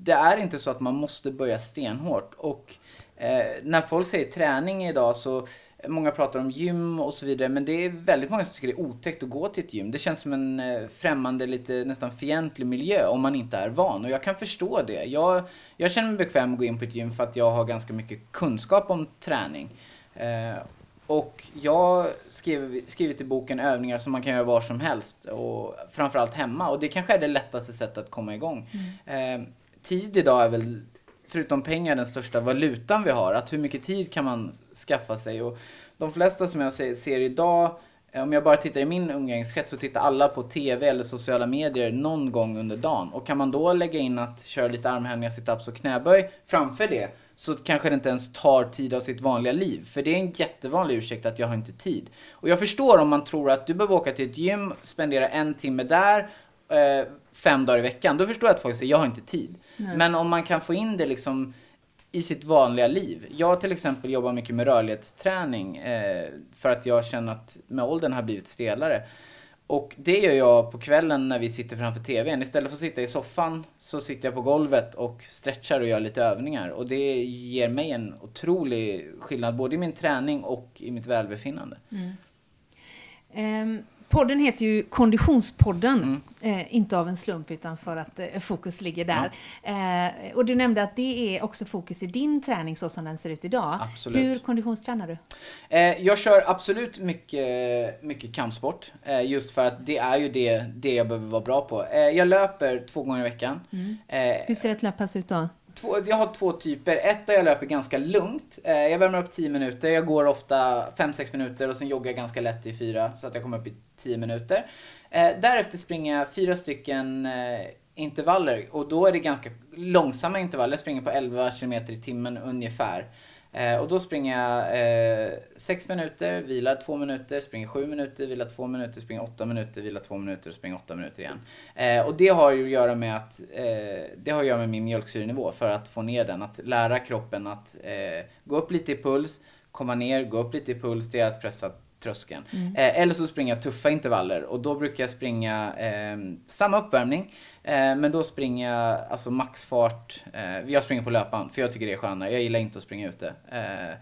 det är inte så att man måste börja stenhårt. Och Eh, när folk säger träning idag så Många pratar om gym och så vidare, men det är väldigt många som tycker det är otäckt att gå till ett gym. Det känns som en eh, främmande, lite nästan fientlig miljö om man inte är van. Och jag kan förstå det. Jag, jag känner mig bekväm att gå in på ett gym för att jag har ganska mycket kunskap om träning. Eh, och jag skriver, skrivit i boken övningar som man kan göra var som helst och framförallt hemma. Och det kanske är det lättaste sättet att komma igång. Mm. Eh, tid idag är väl förutom pengar den största valutan vi har. Att hur mycket tid kan man skaffa sig? Och de flesta som jag ser, ser idag, eh, om jag bara tittar i min umgängeskrets så tittar alla på TV eller sociala medier någon gång under dagen. Och kan man då lägga in att köra lite armhävningar, situps och knäböj framför det så kanske det inte ens tar tid av sitt vanliga liv. För det är en jättevanlig ursäkt att jag har inte tid. Och jag förstår om man tror att du behöver åka till ett gym, spendera en timme där, eh, fem dagar i veckan. Då förstår jag att folk säger jag har inte tid. Nej. Men om man kan få in det liksom i sitt vanliga liv. Jag till exempel jobbar mycket med rörlighetsträning eh, för att jag känner att med åldern har blivit stelare. Och det gör jag på kvällen när vi sitter framför TVn. Istället för att sitta i soffan så sitter jag på golvet och stretchar och gör lite övningar. Och det ger mig en otrolig skillnad både i min träning och i mitt välbefinnande. Ehm, podden heter ju Konditionspodden. Mm. Eh, inte av en slump utan för att eh, fokus ligger där. Eh, och du nämnde att det är också fokus i din träning så som den ser ut idag. Absolut. Hur konditionstränar du? Eh, jag kör absolut mycket, mycket kampsport. Eh, just för att det är ju det, det jag behöver vara bra på. Eh, jag löper två gånger i veckan. Eh, Hur ser ett löppass ut då? Två, jag har två typer. Ett där jag löper ganska lugnt. Eh, jag värmer upp 10 minuter. Jag går ofta 5-6 minuter och sen joggar jag ganska lätt i fyra så att jag kommer upp i 10 minuter. Eh, därefter springer jag fyra stycken eh, intervaller och då är det ganska långsamma intervaller. Jag springer på 11 km i timmen ungefär. Eh, och då springer jag eh, 6 minuter, vilar 2 minuter, springer 7 minuter, vilar 2 minuter, springer 8 minuter, vilar 2 minuter och springer 8 minuter igen. Eh, och det har ju att göra med att eh, det har att göra med min mjölksyrenivå för att få ner den. Att lära kroppen att eh, gå upp lite i puls, komma ner, gå upp lite i puls, det är att pressa tröskeln. Eh, eller så springer jag tuffa intervaller och då brukar jag springa eh, samma uppvärmning eh, men då springer jag alltså maxfart. Eh, jag springer på löpan för jag tycker det är skönare. Jag gillar inte att springa ute. Eh,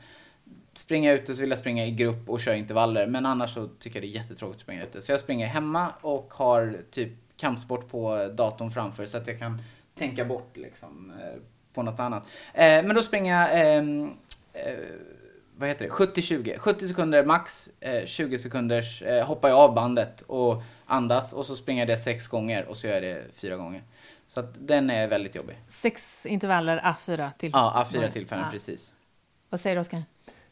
jag ute så vill jag springa i grupp och köra intervaller men annars så tycker jag det är jättetråkigt att springa ute. Så jag springer hemma och har typ kampsport på datorn framför så att jag kan tänka bort liksom eh, på något annat. Eh, men då springer jag ehm, eh, vad heter det, 70-20. 70 sekunder max, eh, 20 sekunders eh, hoppar jag av bandet och andas och så springer jag det sex gånger och så gör jag det fyra gånger. Så att den är väldigt jobbig. Sex intervaller, A4 till. Ja, A4 Nej. till fem, Ja. precis. Vad säger du Oskar?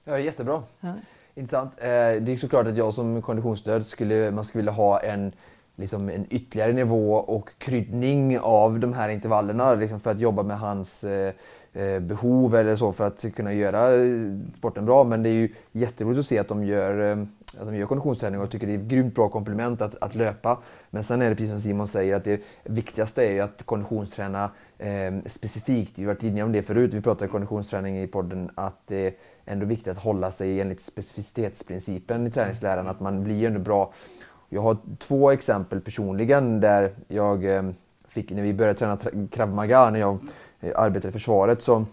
Ja, det är jättebra. Ja. Intressant. Eh, det är såklart att jag som konditionsstöd skulle, man skulle vilja ha en, liksom en ytterligare nivå och kryddning av de här intervallerna liksom för att jobba med hans eh, Eh, behov eller så för att kunna göra eh, sporten bra. Men det är ju jätteroligt att se att de gör, eh, att de gör konditionsträning och tycker det är ett grymt bra komplement att, att löpa. Men sen är det precis som Simon säger att det viktigaste är ju att konditionsträna eh, specifikt. Vi har varit inne om det förut, vi pratade konditionsträning i podden, att det är ändå viktigt att hålla sig enligt specificitetsprincipen i träningsläran, att man blir ändå bra. Jag har två exempel personligen där jag eh, fick, när vi började träna tra- krav maga, när jag arbetade i försvaret, så,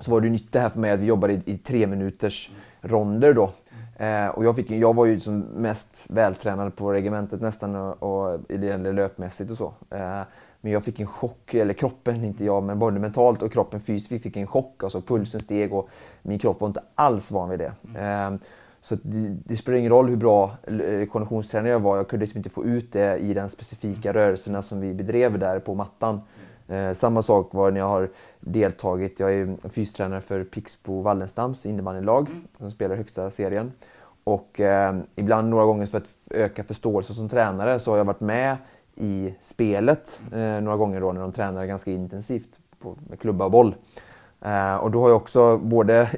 så var det nytt det här för mig att vi jobbade i, i tre minuters ronder då. Eh, och jag, fick, jag var ju som mest vältränad på regementet nästan och, och löpmässigt och så. Eh, men jag fick en chock, eller kroppen, inte jag, men både mentalt och kroppen fysiskt. Vi fick en chock, alltså pulsen steg och min kropp var inte alls van vid det. Eh, så det, det spelar ingen roll hur bra eh, konditionstränare jag var, jag kunde liksom inte få ut det i den specifika rörelserna som vi bedrev där på mattan. Eh, samma sak var när jag har deltagit, jag är fystränare för Pixbo Wallenstams innebandylag som spelar högsta serien. Och eh, ibland några gånger för att öka förståelse som tränare så har jag varit med i spelet eh, några gånger då när de tränar ganska intensivt på, med klubba och boll. Eh, och då har jag också både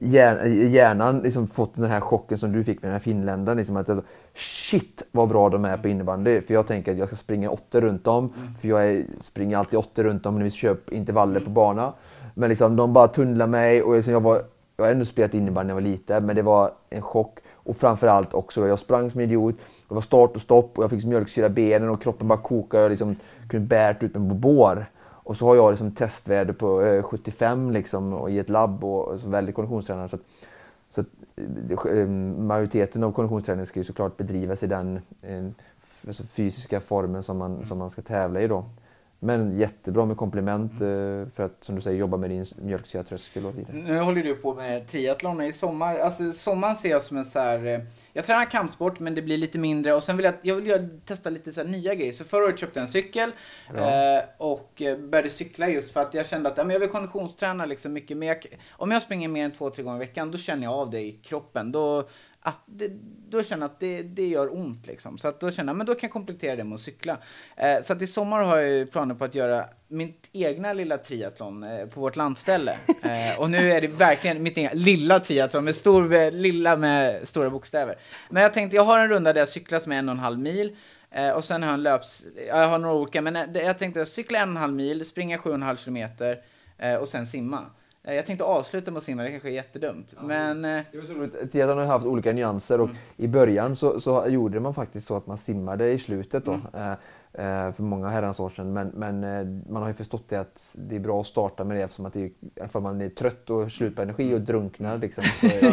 hjärnan liksom fått den här chocken som du fick med den här finländaren. Liksom att shit vad bra de är på innebandy. För jag tänker att jag ska springa åtta runt om. För jag är, springer alltid åtta runt om när vi kör intervaller på bana. Men liksom, de bara tunnlar mig och liksom, jag, var, jag har ändå spelat innebandy när jag var liten. Men det var en chock. Och framförallt också, jag sprang som en idiot. Det var start och stopp och jag fick mjölksyra benen och kroppen bara kokade. Jag liksom kunde bärt ut mig på bår. Och så har jag liksom testvärde på eh, 75 liksom, och i ett labb och, och väldigt konditionstränare. Så att, så att, eh, eh, majoriteten av konditionsträningen ska ju såklart bedrivas i den eh, alltså fysiska formen som man, som man ska tävla i då. Men jättebra med komplement eh, för att som du säger jobba med din mjölksyratröskel och vidare. Nu håller du på med triathlon i sommar. Alltså sommaren ser jag som en så här. eh, Jag tränar kampsport men det blir lite mindre och sen vill jag, jag vill testa lite så nya grejer. Så förra året köpte jag en cykel eh, och började cykla just för att jag kände att ja, men jag vill konditionsträna liksom mycket mer. Om jag springer mer än två, tre gånger i veckan då känner jag av det i kroppen. Då, ah, det, då känner jag att det, det gör ont liksom. Så att då känner jag, men då kan jag komplettera det med att cykla. Eh, så att i sommar har jag planer på att göra mitt egna lilla triathlon eh, på vårt landställe. Eh, och nu är det verkligen mitt egna lilla triathlon med stor, med, lilla med stora bokstäver. Men jag tänkte, jag har en runda där jag cyklar som är en och en halv mil. Eh, och sen har jag en löps... ja, Jag har några olika, men eh, jag tänkte cykla en och en halv mil, springa sju och en halv kilometer eh, och sen simma. Eh, jag tänkte avsluta med att simma, det kanske är jättedumt. Men... Eh, Det var så roligt. Triathlon har haft olika nyanser och i början så, så gjorde man faktiskt så att man simmade i slutet då. Eh, eh, för många herrans år sedan. Men, men eh, man har ju förstått det att det är bra att starta med det eftersom att det är, ifall man är trött och slut på energi och drunknar liksom.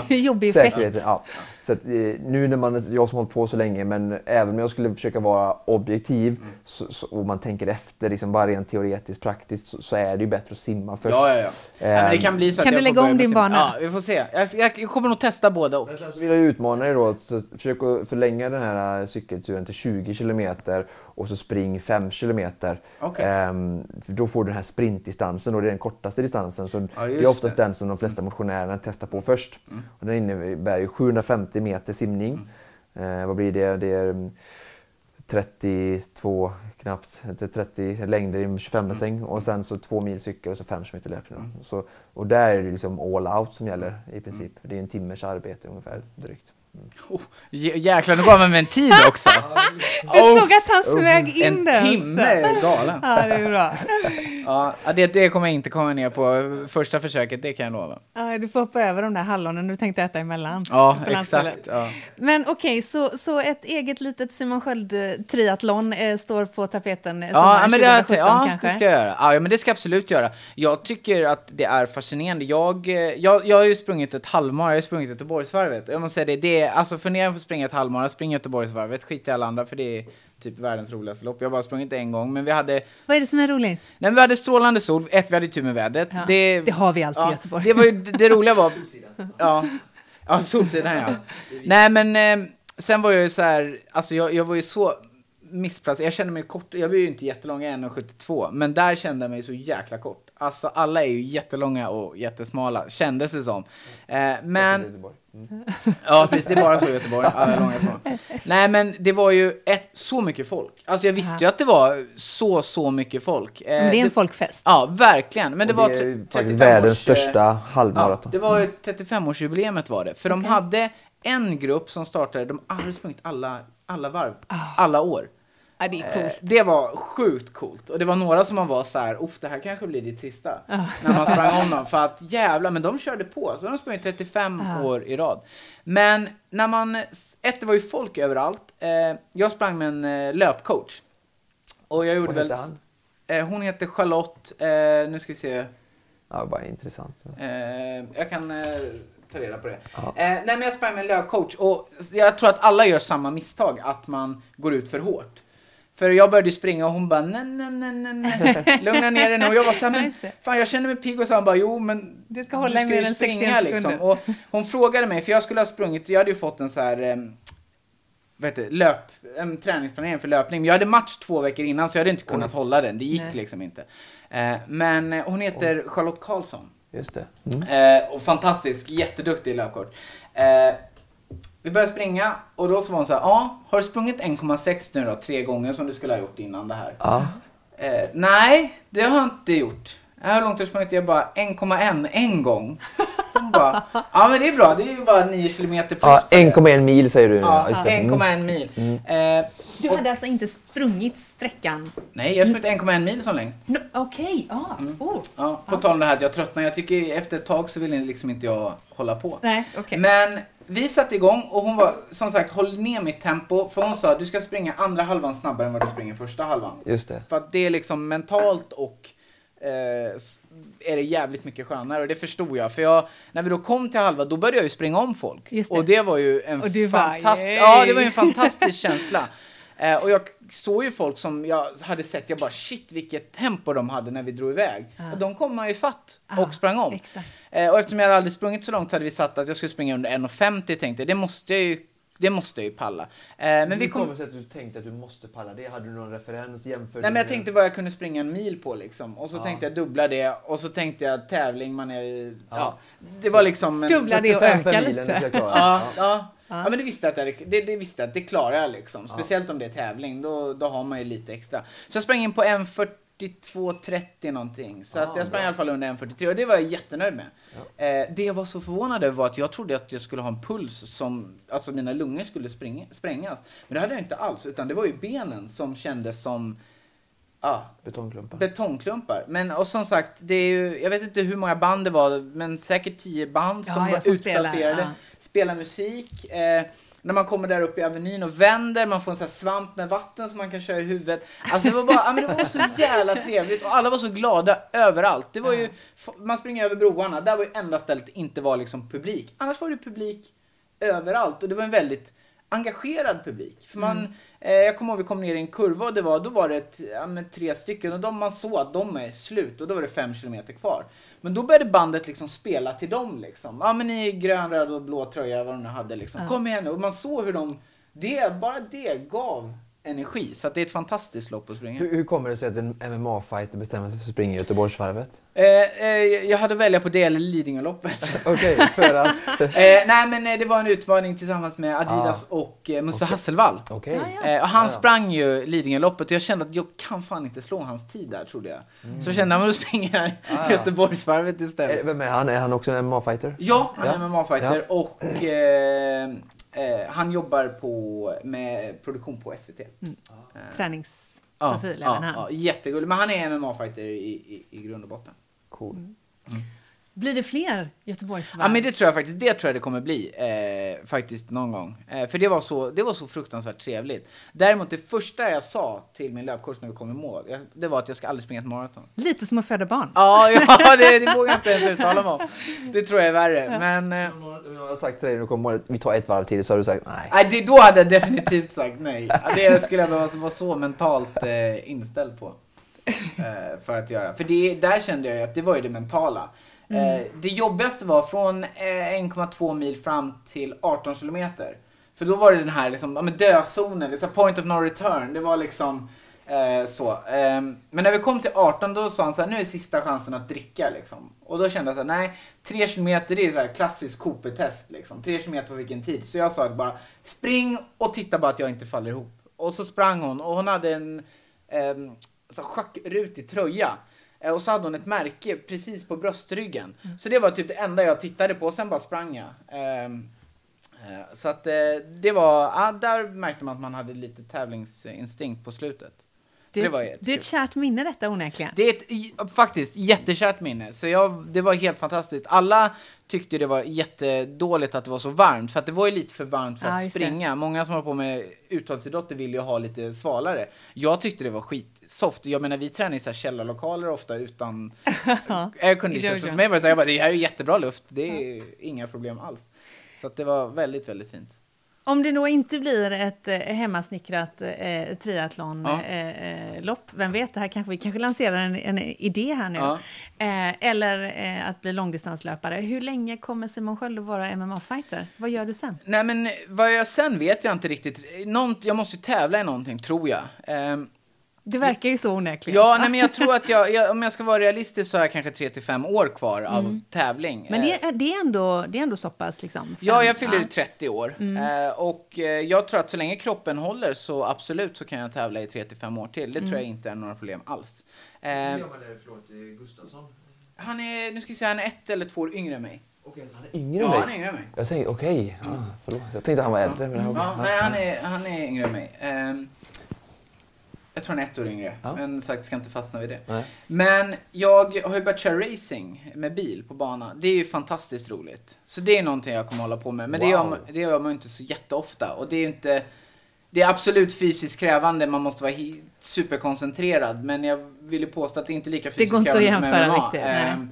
Jobbig effekt. ja. Så att, eh, nu när man, jag som har hållit på så länge, men även om jag skulle försöka vara objektiv så, så, och man tänker efter, liksom bara rent teoretiskt praktiskt, så, så är det ju bättre att simma först. Ja, ja, ja. ja men det Ehm, kan bli så att Kan du lägga om din simma. bana? Ja, vi får se. Jag, jag, kommer nog testa båda och. Men sen så vill jag ju utmana dig då att så försök att förlänga den här eh, cykelturen till 20 kilometer och så spring 5 kilometer. Okej. Ehm, då får du den här sprintdistansen och det är den kortaste distansen. Så Ja, det är oftast det. den som de flesta motionärerna testar på först. Och den innebär ju 750 meter simning. Eh, vad blir det? Det är mm, 32 knappt, inte 30 längder i 25 bassäng och sen så två mil cykel och så 5 km löpning. Så, och där är det liksom all out som gäller i princip. Det är en timmes arbete ungefär drygt. Oh, jä- jäklar, nu gav man mig en tid också. Du Oh, såg att han smög in en det. timme är galen. Ja, det är bra. Ja, det, det kommer jag inte komma ner på första försöket, det kan jag lova. Ja, du får hoppa över de där hallonen du tänkte äta emellan. Ja, exakt. Ja. Men okej, så, så ett eget litet Simon Sköld-triathlon eh, står på tapeten eh, Ja, men det, har jag 2017 tänkt- ja, kanske? det ska jag göra. Ja, men det ska jag absolut göra. Jag tycker att det är fascinerande. Jag, eh, jag, jag har ju sprungit ett halvmara, jag har sprungit Göteborgsvarvet. Jag måste säga det, det är, alltså fundera på att springa ett halvmara, spring Göteborgsvarvet, skit i alla andra för det är typ världens roligaste lopp. Jag har bara sprungit en gång, men vi hade, Vad är det som är roligt? nej, men vi hade strålande sol, ett, vi hade tur med vädret. Ja, det, det har vi alltid i ja, Göteborg. Det, var ju, det, roliga var, ja, ja, solsidan ja. Nej men eh, sen var jag ju så här, alltså jag, jag var ju så missplacerad, jag kände mig kort, jag var ju inte jättelång, jag är 1,72, men där kände jag mig så jäkla kort. Alltså alla är ju jättelånga och jättesmala, kändes det som. Eh, men, ja precis, det är bara så i Göteborg, alla är långa. Nej men det var ju ett, så mycket folk. Alltså jag visste ju att det var så, så mycket folk. Eh, Men det är en folkfest. Ja, verkligen. Men det Och var det är tre- ju 35 faktiskt världens års, eh, största halvmaraton. Ja, det var ju 35-årsjubileumet var det. För de Okej. hade en grupp som startade, de hade sprungit alla, alla varv, alla år. Ja, det är Eh, det var sjukt coolt. Och det var några som man var så här, det här kanske blir ditt sista. När man sprang om dem. För att jävlar, men de körde på. Så de sprang 35 år i rad. Men när man, ett det var ju folk överallt. Eh, jag sprang med en eh, löpcoach. Och jag gjorde Vad väl... han? Eh, hon heter Charlotte, nu ska vi se. Ja, bara intressant. Jag kan ta reda på det. Ja. Nej men jag sprang med en löpcoach och jag tror att alla gör samma misstag, att man går ut för hårt. För jag började springa och hon bara nej, nej, nej, nej, nej, lugna ner dig nu. Och jag var såhär, men Just det. fan jag känner mig pigg och så han bara, jo men Det ska hålla du mer ju än 60 springa, liksom. Och hon frågade mig, för jag skulle ha sprungit, jag hade ju fått en så här eh, vad heter det, löp, en träningsplanering för löpning. Men jag hade match två veckor innan så jag hade inte kunnat hålla den. Det gick Nej. liksom inte. Eh, men eh, hon heter Charlotte Karlsson. Just det. Mm. Eh, och fantastisk, jätteduktig löpkort. Eh, vi började springa och då så var hon så här, ja, har du sprungit 1,6 nu då, tre gånger som du skulle ha gjort innan det här? Ja. Eh, nej, det har jag inte gjort. Hur långt har du sprungit? Jag bara 1,1 en gång. Hon bara, ja men det är bra, det är ju bara 9 kilometer plus Ja, på det. 1,1 mil säger du. Ja, just det. Mm. 1,1 mil. Eh, Du hade alltså inte sprungit sträckan? nej, jag har sprungit 1,1 mil som längst. No, Okej, ja. Mm. Oh. Ja, på tal om det här att jag tröttnar. Jag tycker efter ett tag så vill liksom inte jag hålla på. Nej, okej. Men vi satte igång och hon var som sagt håll ner mitt tempo. För hon sa du ska springa andra halvan snabbare än vad du springer första halvan. Just det. För att det är liksom mentalt och eh, är det jävligt mycket skönare och det förstod jag. För jag, när vi då kom till halva då började jag ju springa om folk. Just det. och det var ju en yay. ja det var ju en fantastisk känsla. Eh, och jag såg ju folk som jag hade sett, jag bara shit vilket tempo de hade när vi drog iväg. Ja. Och de kom man ju fatt och sprang om. Eh, och eftersom jag aldrig sprungit så långt hade vi satt att jag skulle springa under 1,50 tänkte jag. Det måste jag ju, det måste jag ju palla. Eh, men vi Hur kom... kommer det sig att du tänkte att du måste palla det? Hade du någon referens? Jämförde Nej men jag tänkte vad jag kunde springa en mil på liksom. Och så Ja. tänkte jag dubbla det. Och så tänkte jag tävling, man är ju- ja. Ja. Det var liksom... Dubbla det och 45 per öka milen, lite. Ja, ja. Ja. ja men det visste att jag, det, det visste att det klarar jag liksom. Speciellt om det är tävling, då, då har man ju lite extra. Så jag sprang in på 1.42.30 någonting. Så Ah, att jag sprang bra. i alla fall under 1.43 och det var jag jättenöjd med. Eh, det jag var så förvånad över var att jag trodde att jag skulle ha en puls som, alltså mina lungor skulle springa, sprängas. Men det hade jag inte alls, utan det var ju benen som kändes som, ja, Betongklumpar. betongklumpar. Men och som sagt, det är ju, jag vet inte hur många band det var, men säkert tio band Ja, som ja, var som spelar, utplacerade. ja. Spelar musik. Eh, när man kommer där uppe i Avenyn och vänder, man får en sån här svamp med vatten som man kan köra i huvudet. Alltså det var bara, ja, men det var så jävla trevligt och alla var så glada överallt. Det var ju, man springer över broarna, där var ju enda stället inte var liksom publik. Annars var det publik överallt och det var en väldigt engagerad publik. För man, eh, jag kommer ihåg vi kom ner i en kurva och det var, då var det ett, ja, tre stycken och de, man såg att de är slut och då var det fem kilometer kvar. Men då började bandet liksom spela till dem liksom. Ja men är grön, röd och blå tröja, vad de nu hade liksom. Ja. Kom igen nu. Och man såg hur de, det, bara det gav energi. Så att det är ett fantastiskt lopp att springa. Hur, hur kommer det sig att en MMA-fighter bestämmer sig för att springa Göteborgsvarvet? Eh, eh, jag hade välja på det eller Lidingöloppet. Okej, för att... eh, nej men eh, det var en utmaning tillsammans med Adidas och eh, Musse Okej. Hasselvall. Ja, ja. Eh, och han Ja, ja. sprang ju Lidingöloppet och jag kände att jag kan fan inte slå hans tid där trodde jag. Så jag kände att då springer jag Ja, ja. Göteborgsvarvet Är, istället. vem är han? Är han också en MMA-fighter? Ja, han Ja. är MMA-fighter och eh, han jobbar på, med produktion på SVT. Mm. Eh, Träningsprofil ja, även ja, han. ja, jättegullig. Men han är MMA-fighter i, i, i grund och botten. Cool. Blir det fler Göteborgsvarv? Ja men det tror jag faktiskt, det tror jag det kommer bli. Eh, faktiskt någon gång. Eh, för det var, så, det var så fruktansvärt trevligt. Däremot det första jag sa till min löpkurs när vi kom i mål, jag, det var att jag ska aldrig springa ett maraton. Lite som att föda barn. Ja, ja det, det vågar jag inte ens uttala mig om. Det tror jag är värre. Men eh, jag har sagt till dig när du kom målet, vi tar ett varv till, så har du sagt nej. nej, det, då hade jag definitivt sagt nej. Det skulle jag behöva vara så mentalt eh, inställd på. Eh, för att göra. För det, där kände jag ju att det var ju det mentala. Eh, det jobbigaste var från eh, 1,2 mil fram till 18 kilometer. För då var det den här liksom, ja, men dözonen, liksom point of no return. Det var liksom eh, så. Eh, men när vi kom till 18 då sa han så här, nu är sista chansen att dricka liksom. Och då kände jag så här, nej, 3 kilometer det är så här klassiskt Cooper-test liksom. 3 kilometer på vilken tid. Så jag sa bara, spring och titta bara att jag inte faller ihop. Och så sprang hon och hon hade en eh, schackrutig tröja. Eh, Och så hade hon ett märke precis på bröstryggen. Så det var typ det enda jag tittade på, och sen bara sprang jag. Ehm, eh, Så att eh, det var, ja, där märkte man att man hade lite tävlingsinstinkt på slutet. Så Det, det, är var ett, det är ett kärt minne detta onekligen. Det är ett faktiskt jättekärt minne. Så jag, det var helt fantastiskt. Alla tyckte det var jättedåligt att det var så varmt. För att det var ju lite för varmt för Ja, att just det. springa. Många som håller på med uthållighetsidrotter vill ju ha lite svalare. Jag tyckte det var skitsoft. Jag menar vi tränar i så här källarlokaler ofta utan aircondition. Så för mig var det så här, jag bara, det här är jättebra luft. Det är inga problem alls. Så det var väldigt, väldigt fint. Om det då inte blir ett eh, hemmasnickrat eh, triathlonlopp, Ja. eh, eh, vem vet, det här kanske, vi kanske lanserar en, en idé här nu. Ja. Eh, eller att bli långdistanslöpare. Hur länge kommer Simon Sköld att vara MMA-fighter? Vad gör du sen? Nej men vad jag sen vet jag inte riktigt. Nånt, jag måste ju tävla i någonting tror jag. Det verkar ju så onekligen. Ja, nej, men jag tror att jag, jag, om jag ska vara realistisk så har jag kanske 3 till 5 år kvar av tävling. Mm. Men det, Eh, är- det, är ändå, det är ändå så pass liksom? Ja, fem- jag fyller ja. Mm. 30 år. Eh, och eh, jag tror att så länge kroppen håller så absolut så kan jag tävla i 3 till 5 år till. Det tror Mm. jag inte är några problem alls. Hur gammal är förlåt, Gustafsson? han är, nu ska vi säga, han är ett eller två år yngre än mig. Okej, så han är Yngre Ja, än han dig? är yngre än mig. Jag tänkte, okej, ah, förlåt. Jag tänkte han var äldre. Men Ja, nej, han är, han är yngre än mig. Ehm, jag tror han är ett år yngre, Ja. men sagt ska inte fastna vid det. Nej. Men jag har ju börjat köra racing med bil på bana. Det är ju fantastiskt roligt. Så det är någonting jag kommer hålla på med. Men det, gör Wow. man, det gör man ju inte så jätteofta. Och det är ju inte... Det är absolut fysiskt krävande, man måste vara superkoncentrerad. Men jag vill ju påstå att det är inte lika fysiskt går inte att krävande som jämföra MMA. riktigt. Ehm,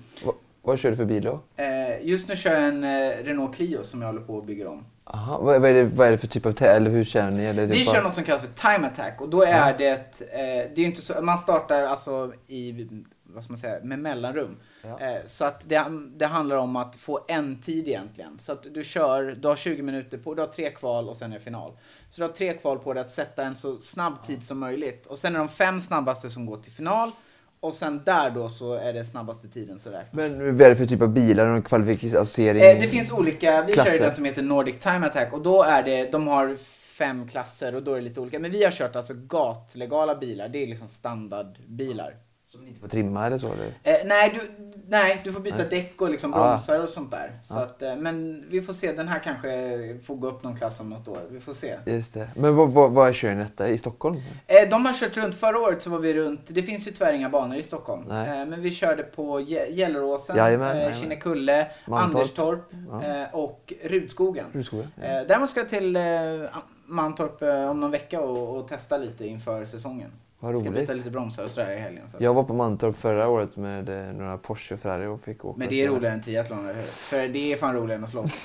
Vad kör du för bil då? Eh, just nu kör jag en eh, Renault Clio som jag håller på att bygga om. Aha, vad, är det, vad är det för typ av tä- eller hur känner ni? Eller Vi bara- kör något som kallas för time attack och då är det, eh, det är inte så, man startar alltså i, vad ska man säga, med mellanrum. Ja. Så att det, det handlar om att få en tid egentligen. Så att du kör, du har 20 minuter på, du har tre kval och sen är det final. Så du har tre kval på dig att sätta en så snabb tid som möjligt. Och sen är de fem snabbaste som går till final. Och sen där då så är det snabbaste tiden som räknas. Men vad är det för typ av bilar? Någon kvalificering? Eh, det finns olika, vi kör ju Klasser. den som heter Nordic Time Attack och då är det, de har fem klasser och då är det lite olika. Men vi har kört alltså gatlegala bilar, det är liksom standardbilar. Som ni inte får trimma eller så? Eller? Eh, nej, du, nej, du får byta Nej. däck och liksom Ah. bromsar och sånt där. Så Ah. att, eh, men vi får se, den här kanske får gå upp någon klass om något år. Vi får se. Just det. Men vad, vad, vad kör ni detta? I Stockholm? Eh, de har kört runt, förra året så var vi runt, det finns ju tyvärr inga banor i Stockholm. Eh, men vi körde på Gelleråsen, eh. Kinnekulle. Anderstorp Ja. eh, och Rudskogen. Rudskogen? Ja. Eh, däremot ska jag till Mantorp om någon vecka och, och testa lite inför säsongen. Vad Ska roligt. byta lite bromsar och sådär i helgen. Så. Jag var på Mantorp förra året med eh, några Porsche och Ferrari och fick åka. Men det är roligare än triathlon, eller hur? För det är fan roligare än att slåss.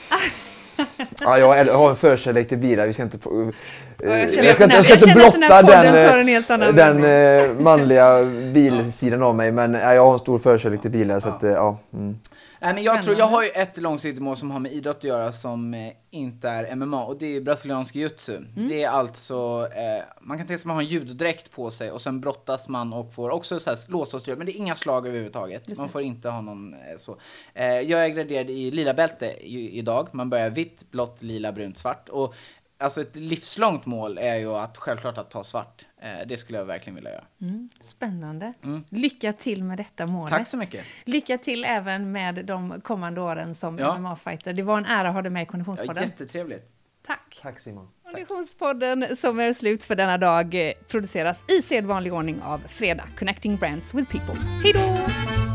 Ja, jag har en förkärlek till bilar. Vi ska inte... på- eh, Ja, jag känner ska att inte, den jag ska här- inte jag den blotta den, podden eh, den manliga bilsidan av mig. Men ja, jag har en stor förkärlek till bilar. Så Ja. att, ja. Mm. Nej, men jag tror, jag har ju ett långsiktigt mål som har med idrott att göra som eh, inte är MMA och det är brasiliansk jiu-jitsu. Mm. Det är alltså, eh, man kan tänka sig att man har en judodräkt på sig och sen brottas man och får också så här låsa men det är inga slag överhuvudtaget. Man får inte ha någon eh, så. Eh, jag är graderad i lila bälte i, idag. Man börjar vitt, blått, lila, brunt, svart. Och alltså ett livslångt mål är ju att självklart att ta svart. Eh, det skulle jag verkligen vilja göra. Mm, spännande. Mm. Lycka till med detta målet. Tack så mycket. Lycka till även med de kommande åren som Ja. MMA-fighter. Det var en ära att ha dig med i Ja, Konditionspodden. jättetrevligt. Tack. Tack Simon. Konditionspodden som är slut för denna dag eh, produceras i sedvanlig ordning av Fredag, Connecting Brands with People. Hej då!